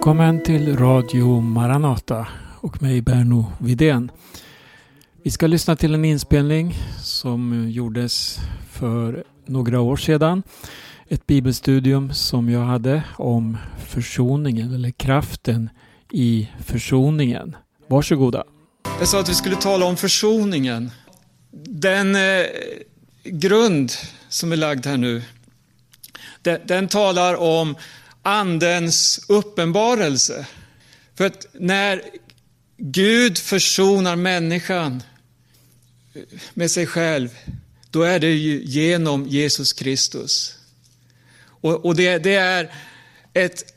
Välkommen till Radio Maranata och mig Berno Vidén. Vi ska lyssna till en inspelning som gjordes för några år sedan. Ett bibelstudium som jag hade om försoningen eller kraften i försoningen. Varsågoda. Jag sa att vi skulle tala om försoningen. Den eh, grund som är lagd här nu, den, den talar om Andens uppenbarelse. För att när Gud försonar människan med sig själv, då är det ju genom Jesus Kristus. Och, och det, det, är ett,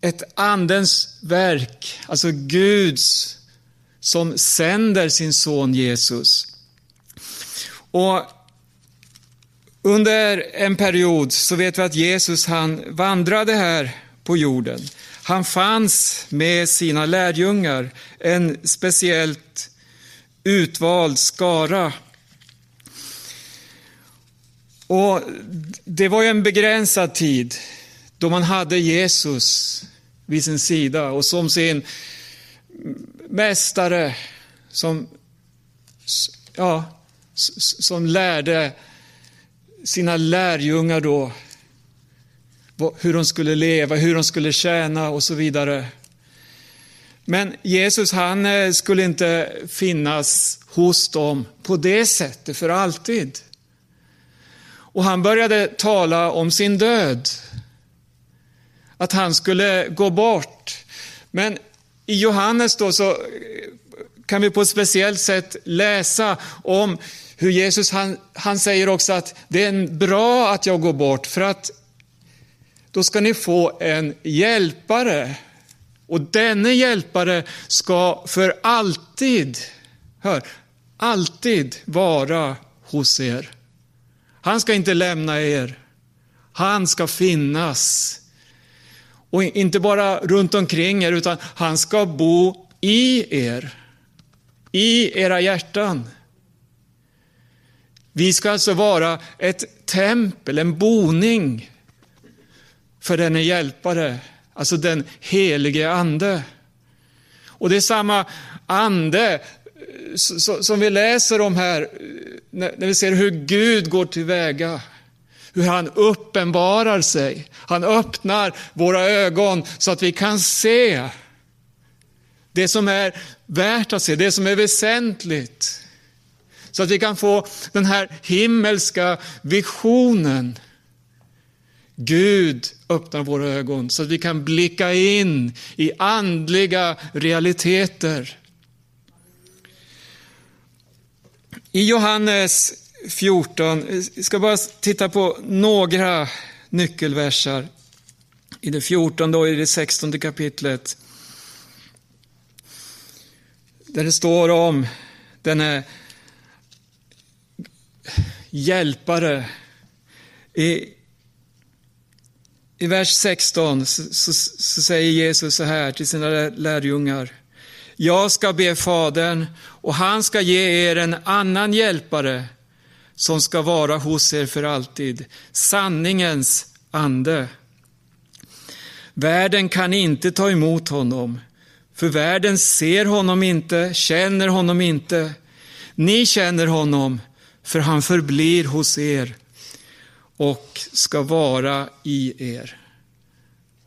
ett Andens verk, alltså Guds, som sänder sin son Jesus. Och under en period så vet vi att Jesus han vandrade här på jorden. Han fanns med sina lärjungar, en speciellt utvald skara. Och Det var ju en begränsad tid då man hade Jesus vid sin sida och som sin mästare som, ja, som lärde sina lärjungar då hur de skulle leva, hur de skulle tjäna och så vidare. Men Jesus han eh, skulle inte finnas hos dem på det sättet för alltid. Och han började tala om sin död. Att han skulle gå bort. Men i Johannes då så kan vi på ett speciellt sätt läsa om hur Jesus han, han säger också att det är bra att jag går bort för att då ska ni få en hjälpare. Och denne hjälpare ska för alltid, hör, alltid vara hos er. Han ska inte lämna er. Han ska finnas. Och inte bara runt omkring er, utan han ska bo i er. I era hjärtan. Vi ska alltså vara ett tempel, en boning för denne hjälpare, alltså den helige ande. Och det är samma ande eh, som vi läser om här, eh, när vi ser hur Gud går tillväga. Hur han uppenbarar sig. Han öppnar våra ögon så att vi kan se det som är värt att se, det som är väsentligt. Så att vi kan få den här himmelska visionen. Gud öppnar våra ögon så att vi kan blicka in i andliga realiteter. I Johannes 14, jag ska bara titta på några nyckelversar. I det 14 och i det 16 kapitlet. Där det står om denne hjälpare. I, i vers 16 så, så, så säger Jesus så här till sina lärjungar. Jag ska be Fadern och han ska ge er en annan hjälpare som ska vara hos er för alltid, sanningens ande. Världen kan inte ta emot honom, för världen ser honom inte, känner honom inte. Ni känner honom, för han förblir hos er och ska vara i er.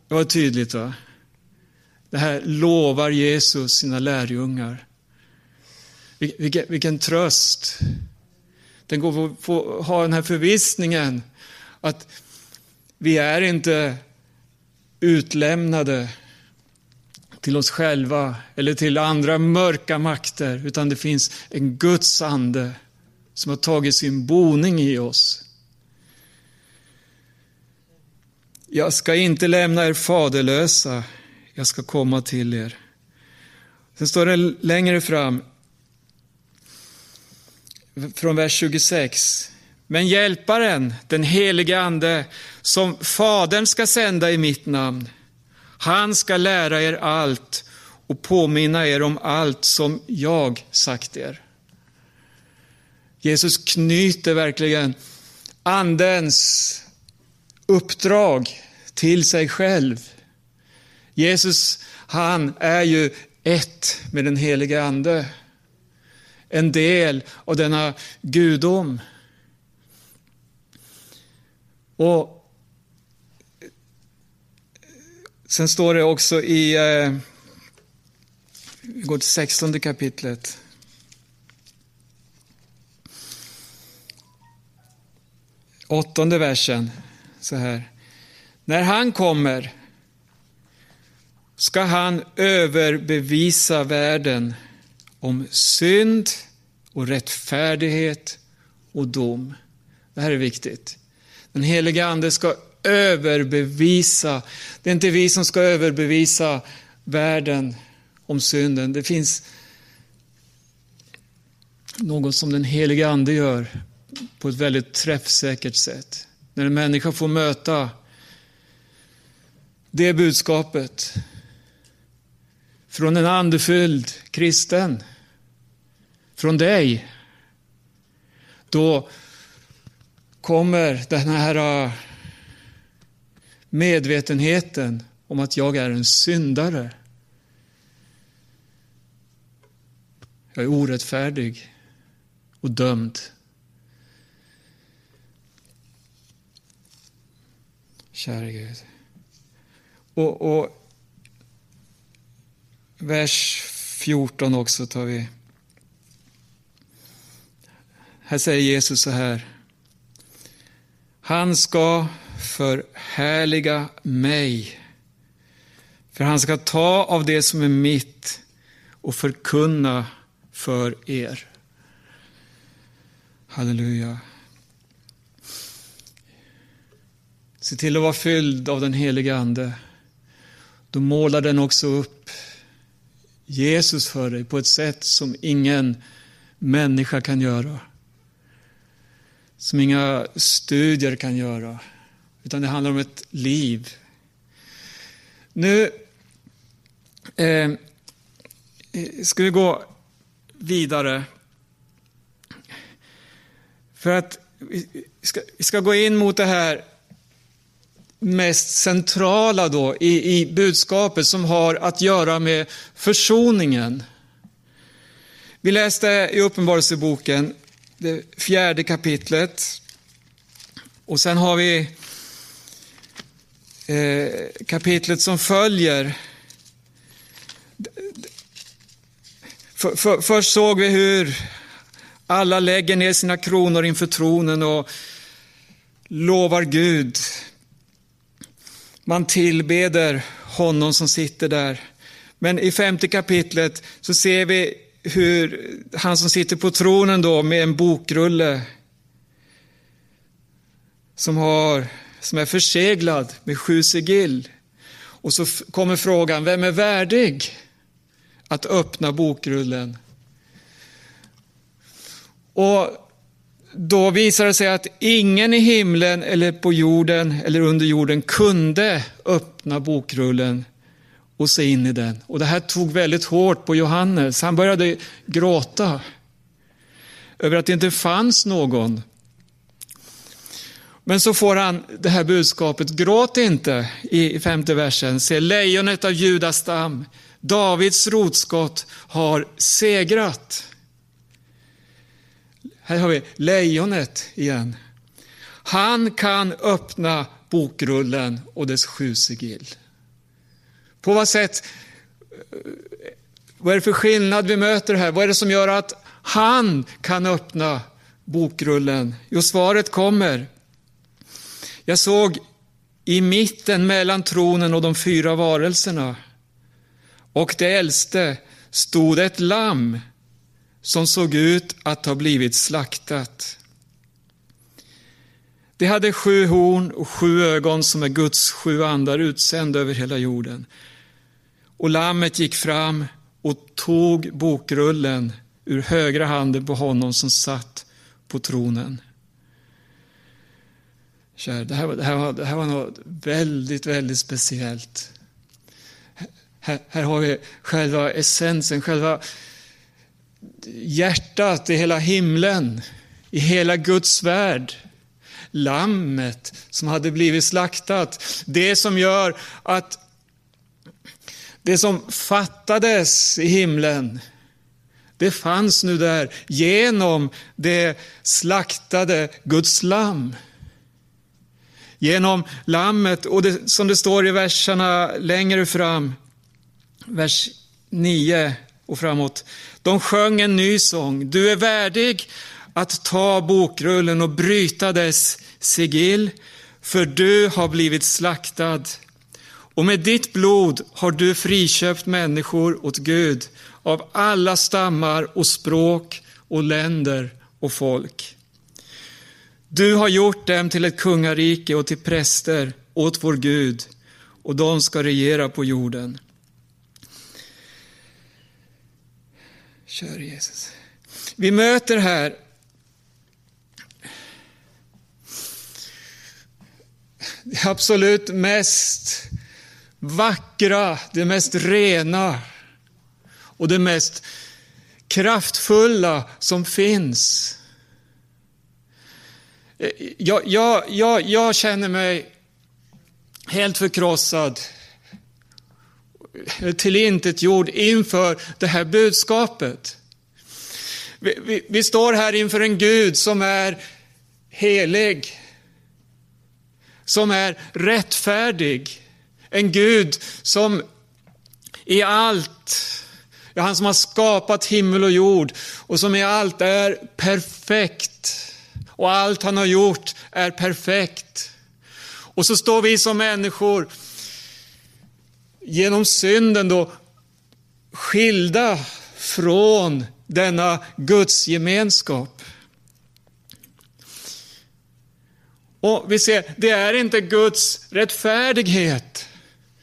Det var tydligt va? Det här lovar Jesus sina lärjungar. Vilken, vilken tröst. Den går att få ha den här förvissningen att vi är inte utlämnade till oss själva eller till andra mörka makter, utan det finns en Guds ande som har tagit sin boning i oss. Jag ska inte lämna er faderlösa, jag ska komma till er. Sen står det längre fram, från vers 26. Men hjälparen, den helige Ande, som Fadern ska sända i mitt namn, han ska lära er allt och påminna er om allt som jag sagt er. Jesus knyter verkligen Andens uppdrag till sig själv Jesus, han är ju ett med den helige Ande. En del av denna gudom. Och Sen står det också i, eh, vi går till 16 kapitlet. Åttonde versen, så här. När han kommer ska han överbevisa världen om synd och rättfärdighet och dom. Det här är viktigt. Den heliga Ande ska överbevisa. Det är inte vi som ska överbevisa världen om synden. Det finns något som den heliga Ande gör på ett väldigt träffsäkert sätt. När en människa får möta det budskapet från en andefylld kristen, från dig, då kommer den här medvetenheten om att jag är en syndare. Jag är orättfärdig och dömd. Kära Gud. Och, och vers 14 också tar vi. Här säger Jesus så här. Han ska förhärliga mig. För han ska ta av det som är mitt och förkunna för er. Halleluja. Se till att vara fylld av den heliga Ande. Då målar den också upp Jesus för dig på ett sätt som ingen människa kan göra. Som inga studier kan göra utan det handlar om ett liv. Nu eh, ska vi gå vidare. För att vi ska, vi ska gå in mot det här mest centrala då i, i budskapet som har att göra med försoningen. Vi läste i Uppenbarelseboken, det fjärde kapitlet. Och sen har vi Eh, kapitlet som följer. För, för, först såg vi hur alla lägger ner sina kronor inför tronen och lovar Gud. Man tillbeder honom som sitter där. Men i femte kapitlet så ser vi hur han som sitter på tronen då med en bokrulle som har som är förseglad med sju sigill. Och så kommer frågan, vem är värdig att öppna bokrullen? Och då visar det sig att ingen i himlen eller på jorden eller under jorden kunde öppna bokrullen och se in i den. Och det här tog väldigt hårt på Johannes. Han började gråta över att det inte fanns någon men så får han det här budskapet, gråt inte i femte versen. Se, lejonet av Judas stam, Davids rotskott har segrat. Här har vi lejonet igen. Han kan öppna bokrullen och dess sju sigill. På vad sätt, vad är det för skillnad vi möter här? Vad är det som gör att han kan öppna bokrullen? Jo, svaret kommer. Jag såg i mitten mellan tronen och de fyra varelserna och det äldste stod ett lamm som såg ut att ha blivit slaktat. Det hade sju horn och sju ögon som är Guds sju andar utsända över hela jorden. Och lammet gick fram och tog bokrullen ur högra handen på honom som satt på tronen. Kär, det, här, det, här var, det här var något väldigt, väldigt speciellt. Här, här har vi själva essensen, själva hjärtat i hela himlen, i hela Guds värld. Lammet som hade blivit slaktat. Det som gör att Det som fattades i himlen, det fanns nu där genom det slaktade Guds lamm. Genom lammet och det, som det står i verserna längre fram, vers 9 och framåt. De sjöng en ny sång. Du är värdig att ta bokrullen och bryta dess sigill, för du har blivit slaktad. Och med ditt blod har du friköpt människor åt Gud av alla stammar och språk och länder och folk. Du har gjort dem till ett kungarike och till präster åt vår Gud och de ska regera på jorden. Kör Jesus. Vi möter här det absolut mest vackra, det mest rena och det mest kraftfulla som finns. Eh, jag, jag, jag, jag känner mig helt förkrossad, eh, tillintetgjord inför det här budskapet. Vi, vi, vi står här inför en Gud som är helig, som är rättfärdig, en Gud som i allt, ja, han som har skapat himmel och jord och som i allt är perfekt. Och allt han har gjort är perfekt. Och så står vi som människor genom synden då skilda från denna Guds gemenskap. Och vi ser, det är inte Guds rättfärdighet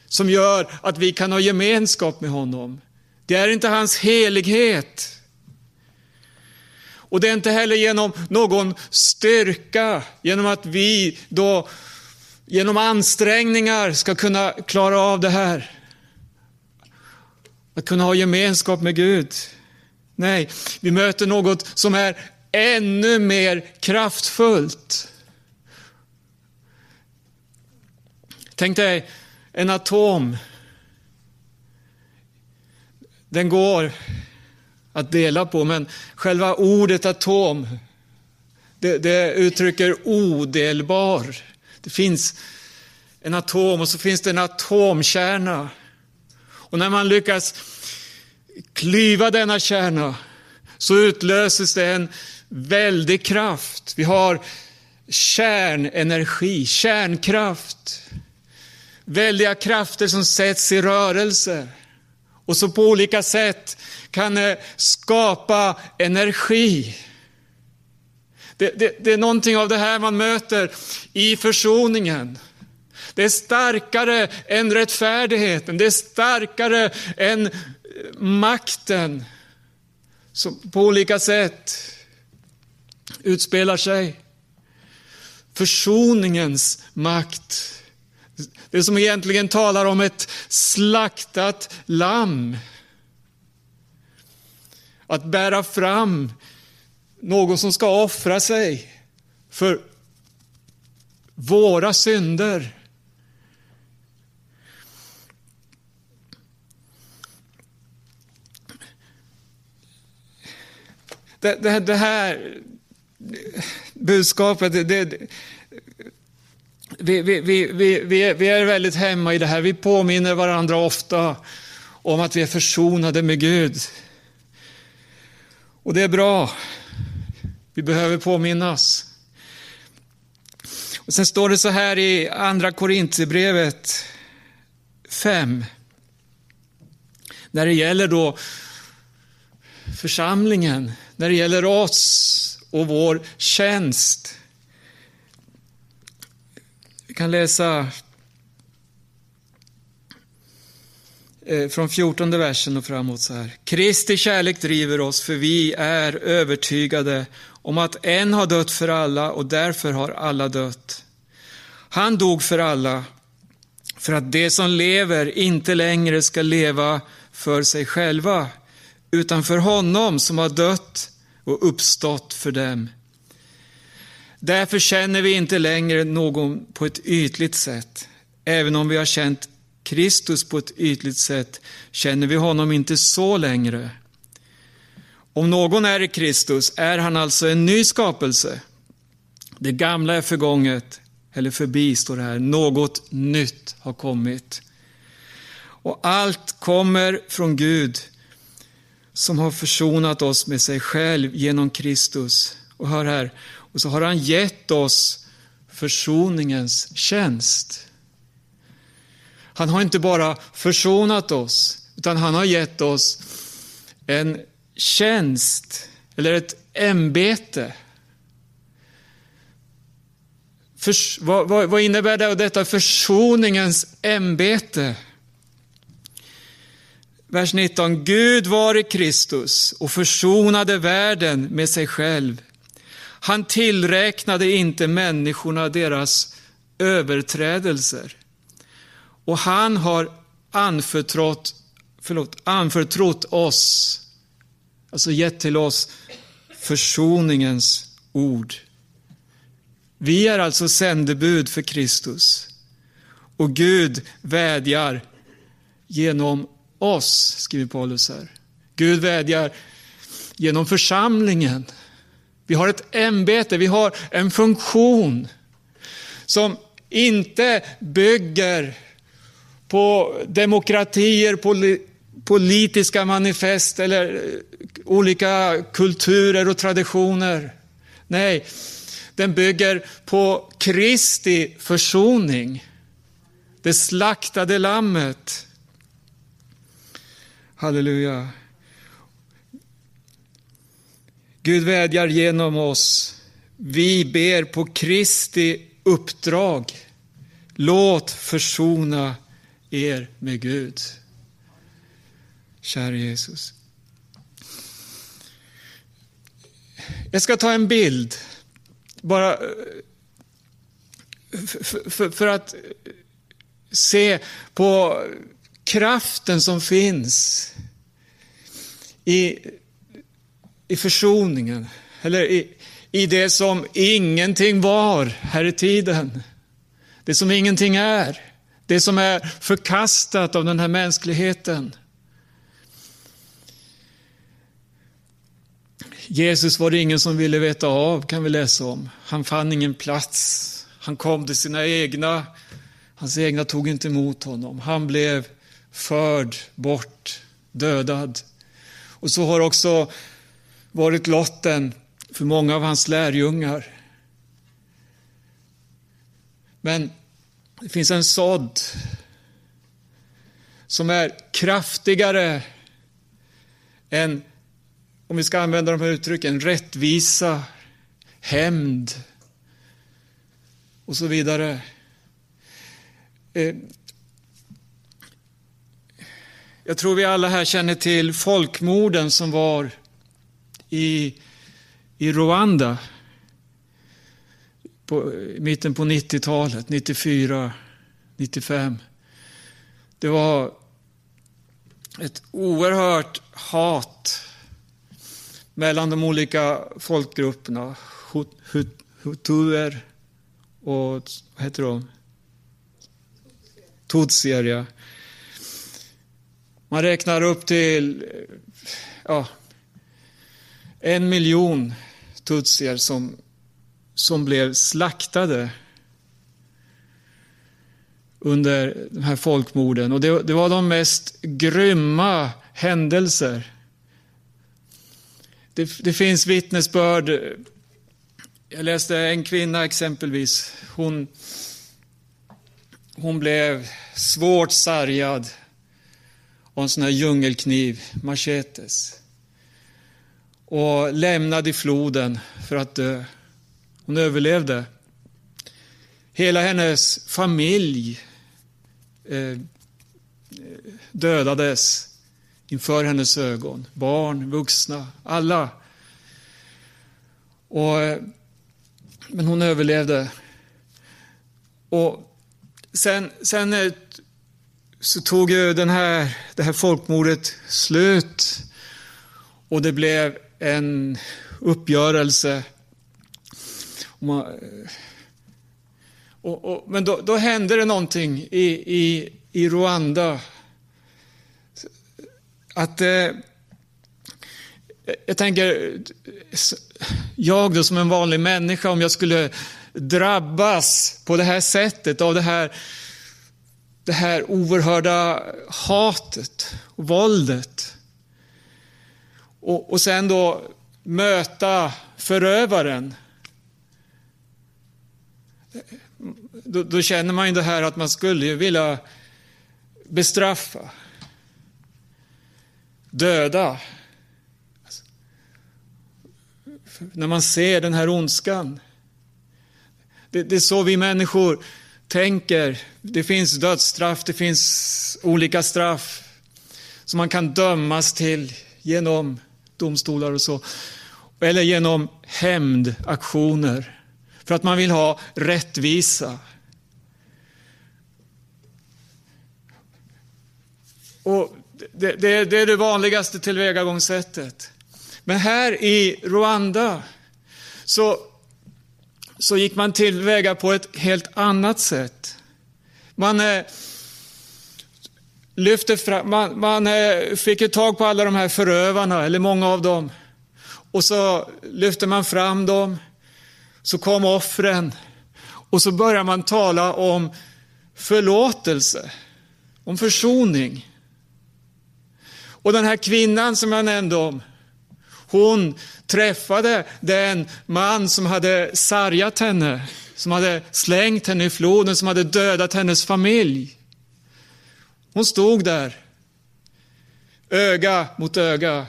som gör att vi kan ha gemenskap med honom. Det är inte hans helighet. Och det är inte heller genom någon styrka, genom att vi då genom ansträngningar ska kunna klara av det här. Att kunna ha gemenskap med Gud. Nej, vi möter något som är ännu mer kraftfullt. Tänk dig en atom. Den går att dela på, men själva ordet atom, det, det uttrycker odelbar. Det finns en atom och så finns det en atomkärna. Och när man lyckas klyva denna kärna så utlöses det en väldig kraft. Vi har kärnenergi, kärnkraft. Väldiga krafter som sätts i rörelse och så på olika sätt kan eh, skapa energi. Det, det, det, är någonting av det här man möter i försoningen. Det är starkare än rättfärdigheten, det är starkare än eh, makten som på olika sätt utspelar sig. Försoningens makt. Det som egentligen talar om ett slaktat lamm. Att bära fram någon som ska offra sig för våra synder. Det, det, det här budskapet, det, det, vi, vi, vi, vi, vi är väldigt hemma i det här. Vi påminner varandra ofta om att vi är försonade med Gud. Och det är bra. Vi behöver påminnas. Och sen står det så här i Andra Korintierbrevet 5. När det gäller då församlingen, när det gäller oss och vår tjänst. Vi kan läsa eh, Eh, från 14 versen och framåt så här. Kristi kärlek driver oss, för vi är övertygade om att en har dött för alla och därför har alla dött. Han dog för alla, för att de som lever inte längre ska leva för sig själva, utan för honom som har dött och uppstått för dem. Därför känner vi inte längre någon på ett ytligt sätt, även om vi har känt Kristus på ett ytligt sätt känner vi honom inte så längre. Om någon är i Kristus är han alltså en ny skapelse. Det gamla är förgånget, eller förbi står det här. Något nytt har kommit. Och allt kommer från Gud som har försonat oss med sig själv genom Kristus. Och hör här, och så har han gett oss försoningens tjänst. Han har inte bara försonat oss, utan han har gett oss en tjänst, eller ett ämbete. Förs, vad, vad, vad, innebär det, detta försoningens ämbete? Vers 19. Gud var i Kristus och försonade världen med sig själv. Han tillräknade inte människorna deras överträdelser. Och han har anförtrott, förlåt, anförtrott oss, alltså gett till oss försoningens ord. Vi är alltså sändebud för Kristus. Och Gud vädjar genom oss, skriver Paulus här. Gud vädjar genom församlingen. Vi har ett ämbete, vi har en funktion som inte bygger på demokratier, politiska manifest eller eh, olika kulturer och traditioner. Nej, den bygger på Kristi försoning. Det slaktade lammet. Halleluja. Gud vädjar genom oss. Vi ber på Kristi uppdrag. Låt försona er med Gud. Kära Jesus. Jag ska ta en bild, bara eh, för, för, för att se på kraften som finns i, i försoningen, eller i, i det som ingenting var här i tiden. Det som ingenting är. Det som är förkastat av den här mänskligheten. Jesus var det ingen som ville veta av, kan vi läsa om. Han fann ingen plats. Han kom till sina egna. Hans egna tog inte emot honom. Han blev förd bort, dödad. Och så har också varit lotten för många av hans lärjungar. Men det finns en sådd som är kraftigare än, om vi ska använda de här uttrycken, rättvisa, hämnd och så vidare. Eh, jag tror vi alla här känner till folkmorden som var i, i Rwanda på, i mitten på 90-talet, 94, 95. Det var ett oerhört hat mellan de olika folkgrupperna. Hutuer och, vad heter de? Tutsier, ja. Man räknar upp till ja, en miljon tutsier som som blev slaktade under de här folkmorden. Och det, det var de mest grymma händelser. Det, det, finns vittnesbörd. Jag läste en kvinna exempelvis. Hon, hon blev svårt sargad av en sån här djungelkniv, machetes. Och lämnad i floden för att dö. Hon överlevde. Hela hennes familj eh, dödades inför hennes ögon. Barn, vuxna, alla. Och, eh, men hon överlevde. Och sen, sen eh, så tog ju den här, det här folkmordet slut och det blev en uppgörelse Eh, och, och, men då, då hände det någonting i, i, i Rwanda. Att eh, jag tänker, jag då som en vanlig människa, om jag skulle drabbas på det här sättet av det här, det här oerhörda hatet och våldet. Och, och sen då möta förövaren. Då, då, känner man ju det här att man skulle vilja bestraffa, döda. Alltså, när man ser den här ondskan. Det, det är så vi människor tänker. Det finns dödsstraff, det finns olika straff som man kan dömas till genom domstolar och så. Eller genom hämndaktioner. För att man vill ha rättvisa. Och det, det, det är det vanligaste tillvägagångssättet. Men här i Rwanda så, så gick man tillväga på ett helt annat sätt. Man eh, lyfte fram, man, man eh, fick ett tag på alla de här förövarna, eller många av dem. Och så lyfte man fram dem. Så kom offren. Och så började man tala om förlåtelse, om försoning. Och den här kvinnan som jag nämnde om, hon träffade den man som hade sargat henne, som hade slängt henne i floden, som hade dödat hennes familj. Hon stod där, öga mot öga.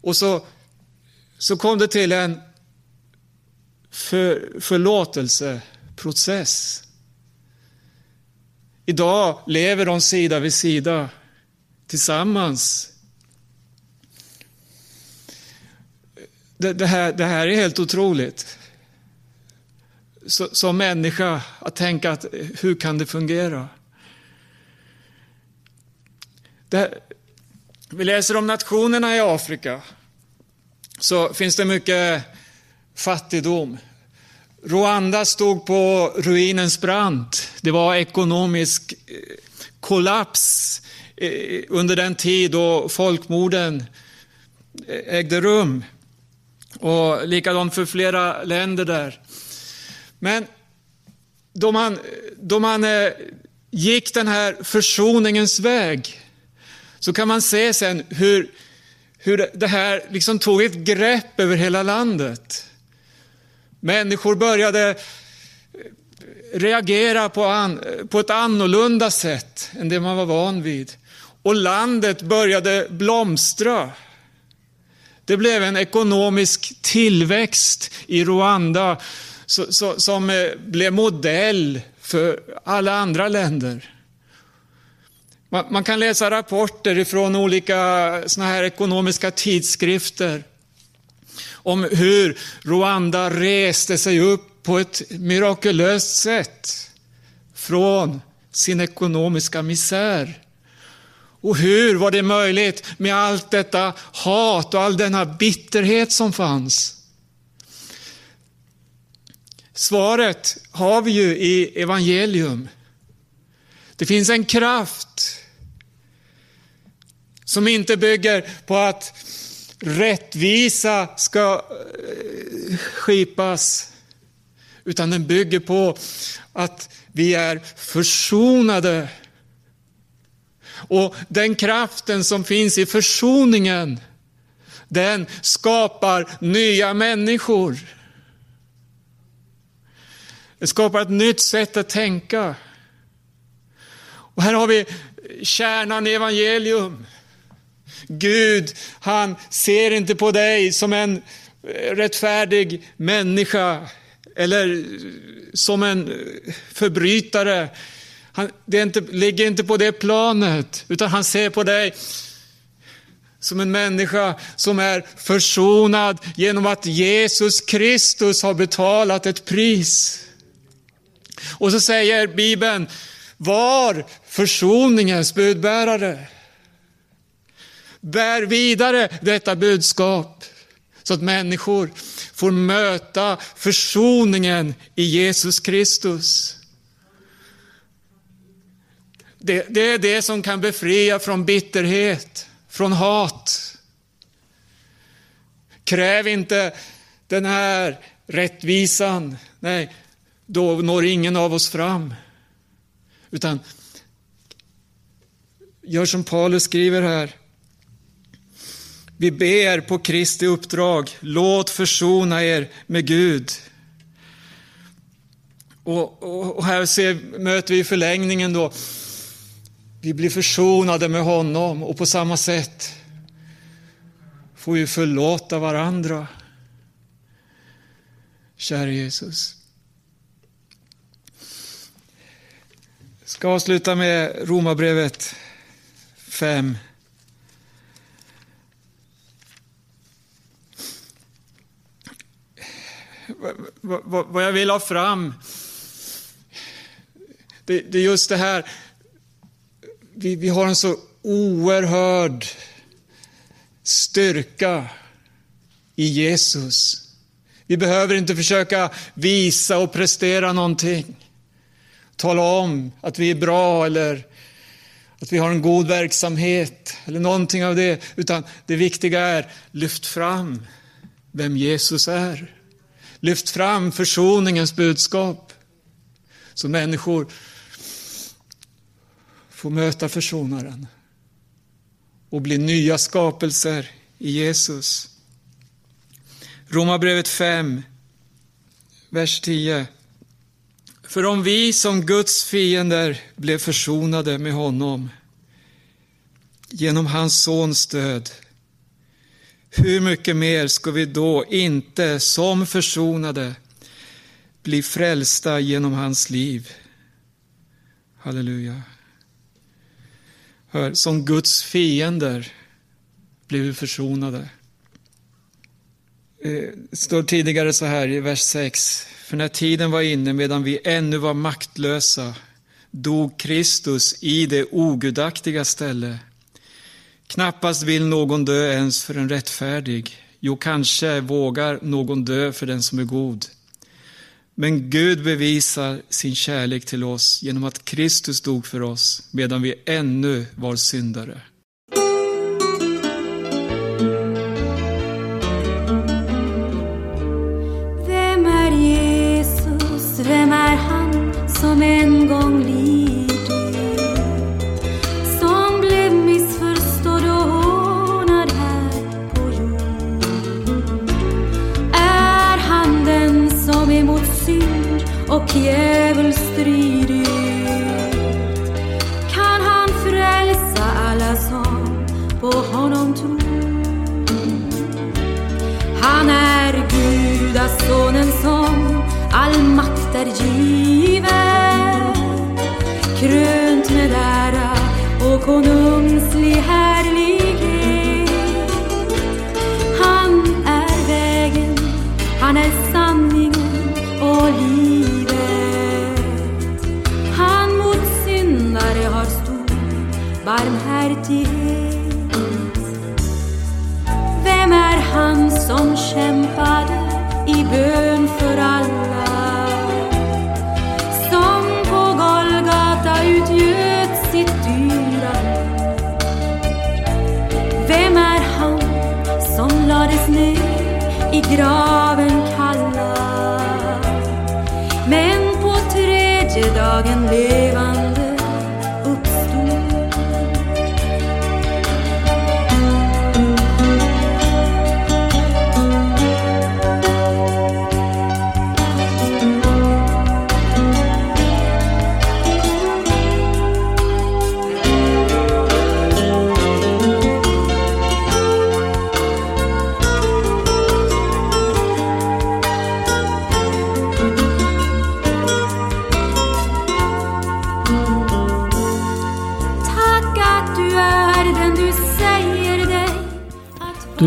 Och så, så kom det till en för, förlåtelseprocess. Idag lever de sida vid sida tillsammans. Det, det, här, det här är helt otroligt. Så, som människa, att tänka att hur kan det fungera? Det, vi läser om nationerna i Afrika. Så finns det mycket fattigdom. Rwanda stod på ruinens brant. Det var ekonomisk eh, kollaps eh, under den tid då folkmorden eh, ägde rum. Och likadant för flera länder där. Men då man, då man gick den här försoningens väg så kan man se sen hur, hur det här liksom tog ett grepp över hela landet. Människor började eh, reagera på, an, på ett annorlunda sätt än det man var van vid. Och landet började blomstra. Det blev en ekonomisk tillväxt i Rwanda som eh, blev modell för alla andra länder. Man, kan läsa rapporter från olika såna här ekonomiska tidskrifter om hur Rwanda reste sig upp på ett mirakulöst sätt från sin ekonomiska misär. Och hur var det möjligt med allt detta hat och all denna bitterhet som fanns? Svaret har vi ju i evangelium. Det finns en kraft som inte bygger på att rättvisa ska eh, skipas, utan den bygger på att vi är försonade. Och den kraften som finns i försoningen, den skapar nya människor. Det skapar ett nytt sätt att tänka. Och här har vi kärnan i evangelium. Gud, han ser inte på dig som en eh, rättfärdig människa eller eh, som en eh, förbrytare. Han, det inte, ligger inte på det planet, utan han ser på dig som en människa som är försonad genom att Jesus Kristus har betalat ett pris. Och så säger Bibeln, var försoningens budbärare. Bär vidare detta budskap så att människor får möta försoningen i Jesus Kristus. Det, det, är det som kan befria från bitterhet, från hat. Kräv inte den här rättvisan. Nej, då når ingen av oss fram. Utan gör som Paulus skriver här. Vi ber på Kristi uppdrag, låt försona er med Gud. Och, och, och här ser, möter vi förlängningen då. Vi blir försonade med honom och på samma sätt får vi förlåta varandra. Käre Jesus. Jag ska avsluta med Romarbrevet 5. Vad jag vill ha fram, det, det är just det här, vi, vi har en så oerhörd styrka i Jesus. Vi behöver inte försöka visa och prestera någonting. Tala om att vi är bra eller att vi har en god verksamhet eller någonting av det. Utan det viktiga är, lyft fram vem Jesus är. Lyft fram försoningens budskap. Så människor får möta försonaren och bli nya skapelser i Jesus. Romarbrevet 5, vers 10. För om vi som Guds fiender blev försonade med honom genom hans sons död, hur mycket mer ska vi då inte som försonade bli frälsta genom hans liv? Halleluja. Hör, som Guds fiender blev vi försonade. Det står tidigare så här i vers 6. För när tiden var inne medan vi ännu var maktlösa dog Kristus i det ogudaktiga ställe. Knappast vill någon dö ens för en rättfärdig. Jo, kanske vågar någon dö för den som är god. Men Gud bevisar sin kärlek till oss genom att Kristus dog för oss medan vi ännu var syndare. Och djävul stridit? Kan han frälsa alla som på honom tror? Han är Gudasonen som all makt är given krönt med ära och konungslig graven kalla? Men på tredje dagen lever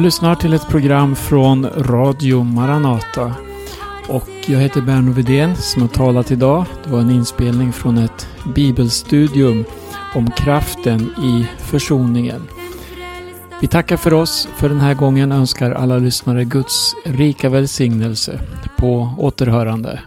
lyssnar till ett program från Radio Maranata. Och jag heter Berno Vidén som har talat idag. Det var en inspelning från ett bibelstudium om kraften i försoningen. Vi tackar för oss för den här gången önskar alla lyssnare Guds rika välsignelse på återhörande.